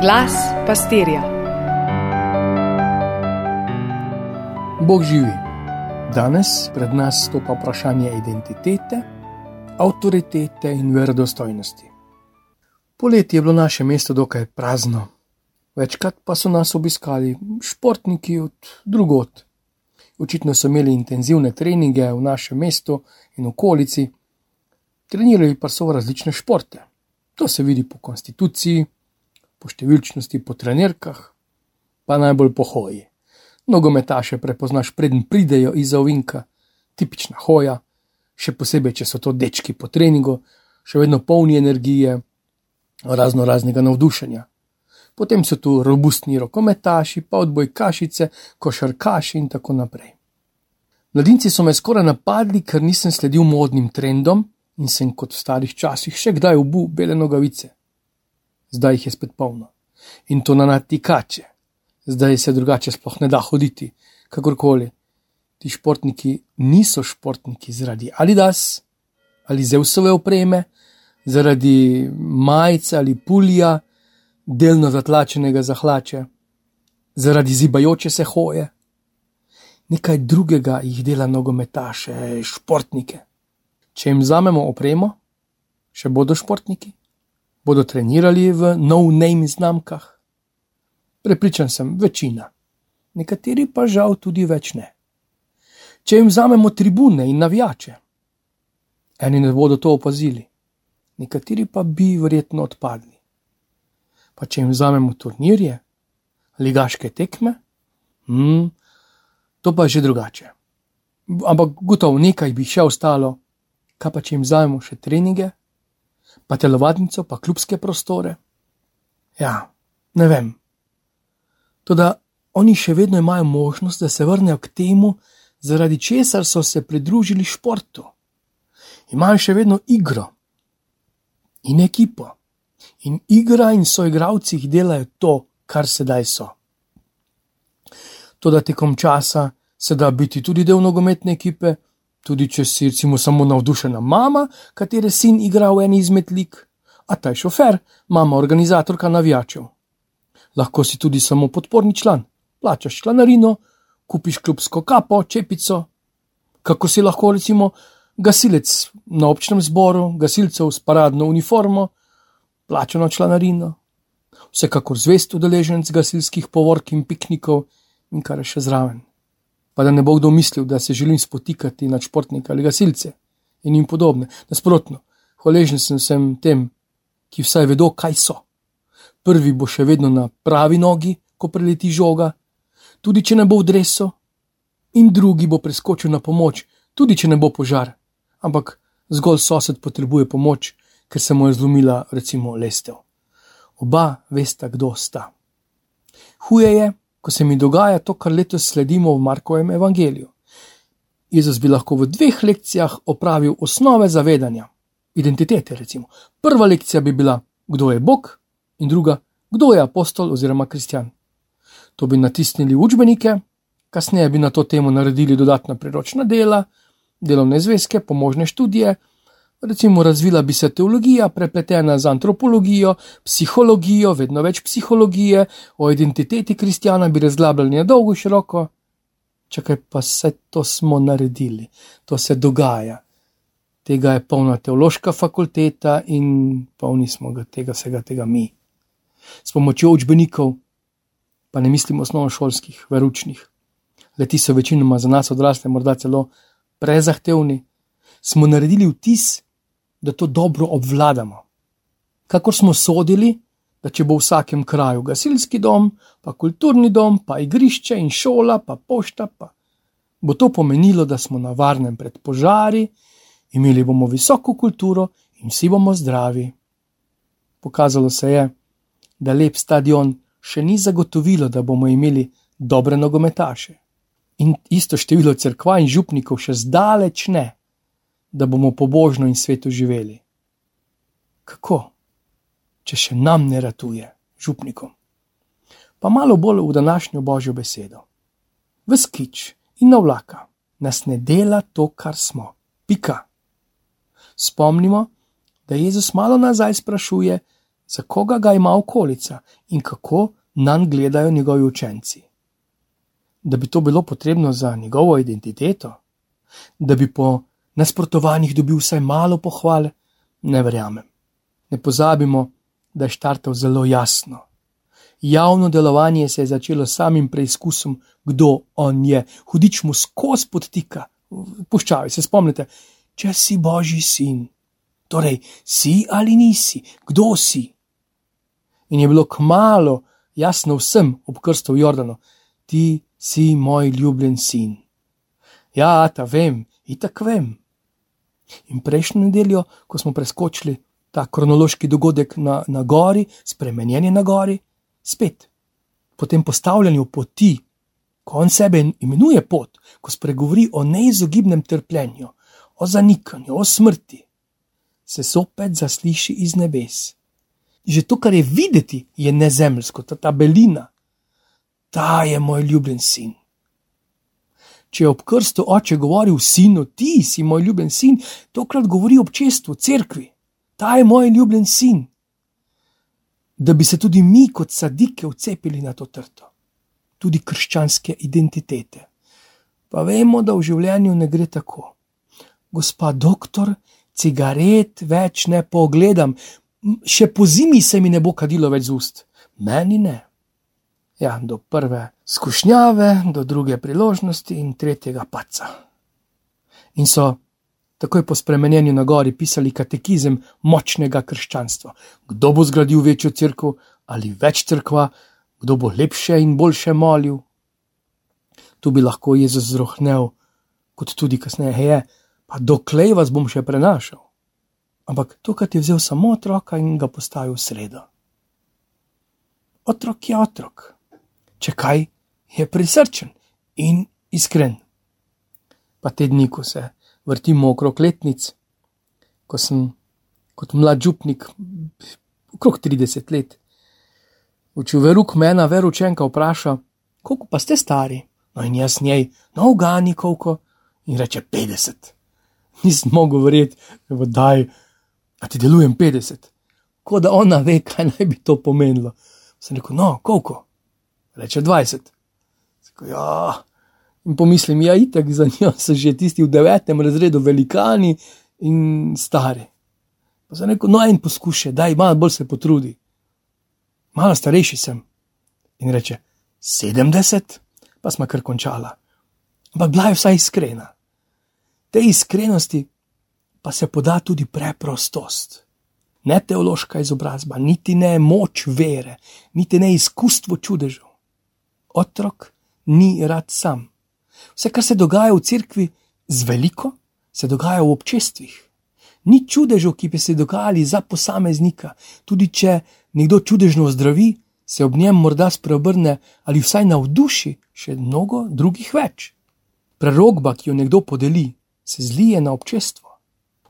Glas pastirja. Bog živi. Danes pred nas stopa vprašanje identitete, avtoritete in verodostojnosti. Poletje je bilo naše mesto dokaj prazno, večkrat pa so nas obiskali športniki od drugot. Očitno so imeli intenzivne treninge v našem mestu in okolici, trenirali pa so različne športe. To se vidi po konstituciji, po številčnosti, po trenirkah, pa najbolj po hoji. Nogometaše prepoznaš, preden pridejo iz ovinka, tipična hoja, še posebej, če so to dečki po treningu, še vedno polni energije, razno raznega navdušenja. Potem so tu robustni rokometaši, pa odbojkašice, košarkaši in tako naprej. Mladinci so me skoraj napadli, ker nisem sledil modnim trendom in sem kot v starih časih še kdaj obu bele nogavice zdaj jih je spet polno. In to na natikače, zdaj se drugače sploh ne da hoditi, kakorkoli. Ti športniki niso športniki zaradi Adidas ali Zeusove opreme, zaradi majice ali pulija, delno zatlačenega zahlače, zaradi zibajoče se hoje. Nekaj drugega jih dela nogometaše, športnike. Če jim vzamemo opremo, še bodo športniki bodo trenirali v no-name znamkah? Prepričan sem, večina, nekateri pa žal tudi več ne. Če jim vzamemo tribune in navijače, eni ne bodo to opazili, nekateri pa bi verjetno odpadli. Pa če jim vzamemo turnirje, ligaške tekme, hmm, to pa je že drugače. Ampak gotovo nekaj bi še ostalo, kaj pa če jim vzamemo še treninge, pa telovadnico, pa klubske prostore. Ja, ne vem. Toda oni še vedno imajo možnost, da se vrnejo k temu, zaradi česar so se pridružili športu. Imajo še vedno igro in ekipo. In igra in soigravci jih delajo to, kar sedaj so. Toda tekom časa se da biti tudi del nogometne ekipe, tudi če si recimo samo navdušena mama, katere sin igra v eni izmed lik, a ta je šofer, mama organizatorka navijačev. Lahko si tudi samo podporni član, plačaš članarino, kupiš klubsko kapo, čepico. Kako si lahko recimo gasilec na občnem zboru, gasilcev s paradno uniformo, plačano članarino. Vsekakor zvest udeleženec gasilskih povork in piknikov in kar je še zraven pa da ne bo kdo mislil, da se želim spotikati nad športnike ali gasilce in jim podobne. Nasprotno, hvaležen sem vsem tem, ki vsaj vedo, kaj so. Prvi bo še vedno na pravi nogi, ko preleti žoga, tudi če ne bo v dresu, in drugi bo preskočil na pomoč, tudi če ne bo požar, ampak zgolj sosed potrebuje pomoč, ker se mu je zlomila, recimo, lestev. Oba vesta, kdo sta. Huje je, ko se mi dogaja to, kar letos sledimo v Markovem evangeliju. Jezus bi lahko v dveh lekcijah opravil osnove zavedanja, identitete. Recimo. Prva lekcija bi bila, kdo je Bog, in druga, kdo je apostol oziroma kristjan. To bi natisnili v učbenike, kasneje bi na to temo naredili dodatna priročna dela, delovne zvezke, pomožne študije, Recimo, razvila bi se teologija, prepletena z antropologijo, psihologijo, vedno več psihologije, o identiteti kristjana bi razglabljali na dolgo in široko. Čakaj, pa vse to smo naredili, to se dogaja. Tega je polna teološka fakulteta in polni smo ga tega vsega tega mi. S pomočjo učbenikov, pa ne mislim osnovnošolskih, veručnih, leti so večinoma za nas odrasle, morda celo prezahtevni, smo naredili vtis, da to dobro obvladamo. Kakor smo sodili, da če bo v vsakem kraju gasilski dom, pa kulturni dom, pa igrišče in šola, pa pošta, pa bo to pomenilo, da smo na varnem pred požari, imeli bomo visoko kulturo in vsi bomo zdravi. Pokazalo se je, da lep stadion še ni zagotovilo, da bomo imeli dobre nogometaše. In isto število crkva in župnikov še zdaleč ne da bomo pobožno in sveto živeli. Kako, če še nam ne ratuje, župnikom? Pa malo bolj v današnjo božjo besedo. V skič in na vlaka nas ne dela to, kar smo. Pika. Spomnimo, da Jezus malo nazaj sprašuje, za koga ga ima okolica in kako nam gledajo njegovi učenci. Da bi to bilo potrebno za njegovo identiteto, da bi po nasprotovanjih dobil vsaj malo pohvale, ne verjamem. Ne pozabimo, da je štartal zelo jasno. Javno delovanje se je začelo samim preizkusom, kdo on je, hudič mu skozi podtika. Puščavi se, spomnite, če si božji sin, torej si ali nisi, kdo si. In je bilo kmalo jasno vsem ob krstu v Jordanu, ti si moj ljubljen sin. Ja, ta vem, itak vem. In prejšnjo nedeljo, ko smo preskočili ta kronološki dogodek na, na gori, spremenjeni na gori, spet, po tem postavljanju poti, ko on sebe imenuje pot, ko spregovori o neizogibnem trpljenju, o zanikanju, o smrti, se sopet zasliši iz nebes. Že to, kar je videti, je nezemljsko, ta, ta belina, ta je moj ljubljen sin. Če je ob krstu oče govoril sinu, ti si moj ljubljen sin, tokrat govori občestvu, cerkvi, ta je moj ljubljen sin. Da bi se tudi mi, kot sadike, vcepili na to trto, tudi krščanske identitete. Pa vemo, da v življenju ne gre tako. Gospa doktor, cigaret več ne pogledam, še po zimi se mi ne bo kadilo več z ust, meni ne. Ja, do prve skušnjave, do druge priložnosti in tretjega paca. In so takoj po spremenjenju na gori pisali katekizem močnega krščanstva. Kdo bo zgradil večjo crkvo ali več crkva, kdo bo lepše in boljše molil. Tu bi lahko Jezus zrohnel, kot tudi kasneje je, pa doklej vas bom še prenašal. Ampak tokrat je vzel samo otroka in ga postavil v sredo. Otrok je otrok če kaj je prisrčen in iskren. Pa te dni, ko se vrtimo okrog letnic, ko sem kot mlad župnik, okrog 30 let, učil veruk mena, veručenka vpraša, koliko pa ste stari? No in jaz njej, no ugani koliko, in reče 50. Nisem mogel verjeti, da je, da ti delujem 50. Kot da ona ve, kaj naj bi to pomenilo. Sem rekel, no, koliko? Reče 20. Tako, ja. In pomislim, ja, itek za njo so že tisti v devetem razredu velikani in stari. Pa za neko no en poskušaj, da malo bolj se potrudi. Malo starejši sem. In reče 70, pa smo kar končala. Ampak bila je vsaj iskrena. Te iskrenosti pa se poda tudi preprostost. Ne teološka izobrazba, niti ne moč vere, niti ne izkustvo čudežev otrok ni rad sam. Vse, kar se dogaja v cerkvi z veliko, se dogaja v občestvih. Ni čudežev, ki bi se dogajali za posameznika, tudi če nekdo čudežno zdravi, se ob njem morda spreobrne ali vsaj navduši še mnogo drugih več. Prerogba, ki jo nekdo podeli, se zlije na občestvo.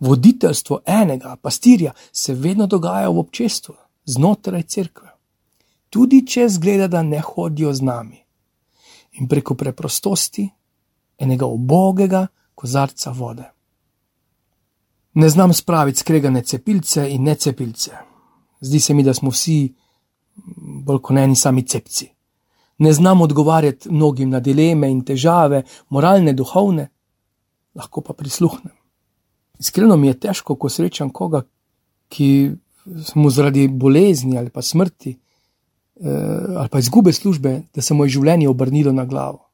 Voditeljstvo enega pastirja se vedno dogaja v občestvu, znotraj cerkve tudi če zgleda, da ne hodijo z nami. In preko preprostosti enega ubogega kozarca vode. Ne znam spraviti skregane cepilce in necepilce. Zdi se mi, da smo vsi bolj kot eni sami cepci. Ne znam odgovarjati mnogim na dileme in težave, moralne, duhovne, lahko pa prisluhnem. Iskreno mi je težko, ko srečam koga, ki mu zaradi bolezni ali pa smrti ali pa izgube službe, da se mu je življenje obrnilo na glavo.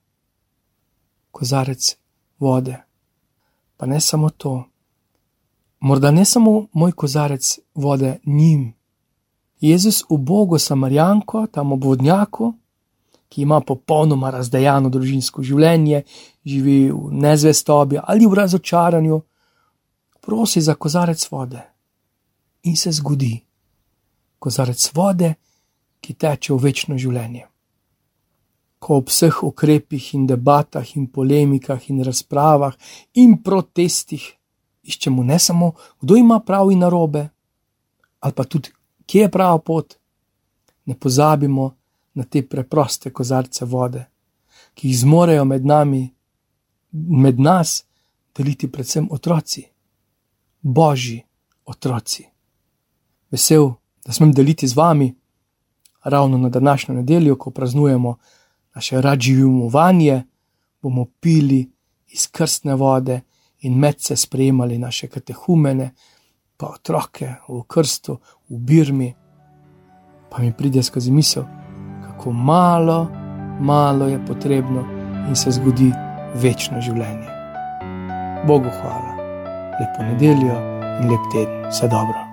Kozarec vode. Pa ne samo to. Morda ne samo moj kozarec vode njim. Jezus v Bogu Samarjanko, tam ob vodnjaku, ki ima popolnoma razdejano družinsko življenje, živi v nezvestobi ali v razočaranju, prosi za kozarec vode. In se zgodi. Kozarec vode ki teče v večno življenje. Ko ob vseh ukrepih in debatah in polemikah in razpravah in protestih iščemo ne samo, kdo ima prav in narobe, ali pa tudi, kje je prava pot, ne pozabimo na te preproste kozarce vode, ki jih zmorejo med nami, med nas, deliti predvsem otroci, božji otroci. Vesel da smem deliti z vami ravno na današnjo nedeljo, ko praznujemo naše radživumovanje, bomo pili iz krstne vode in med se sprejemali naše katehumene, pa otroke v krstu, v Birmi. Pa mi pride skozi misel, kako malo, malo je potrebno in se zgodi večno življenje. Bogu hvala, lepo nedeljo in lep teden, vse dobro.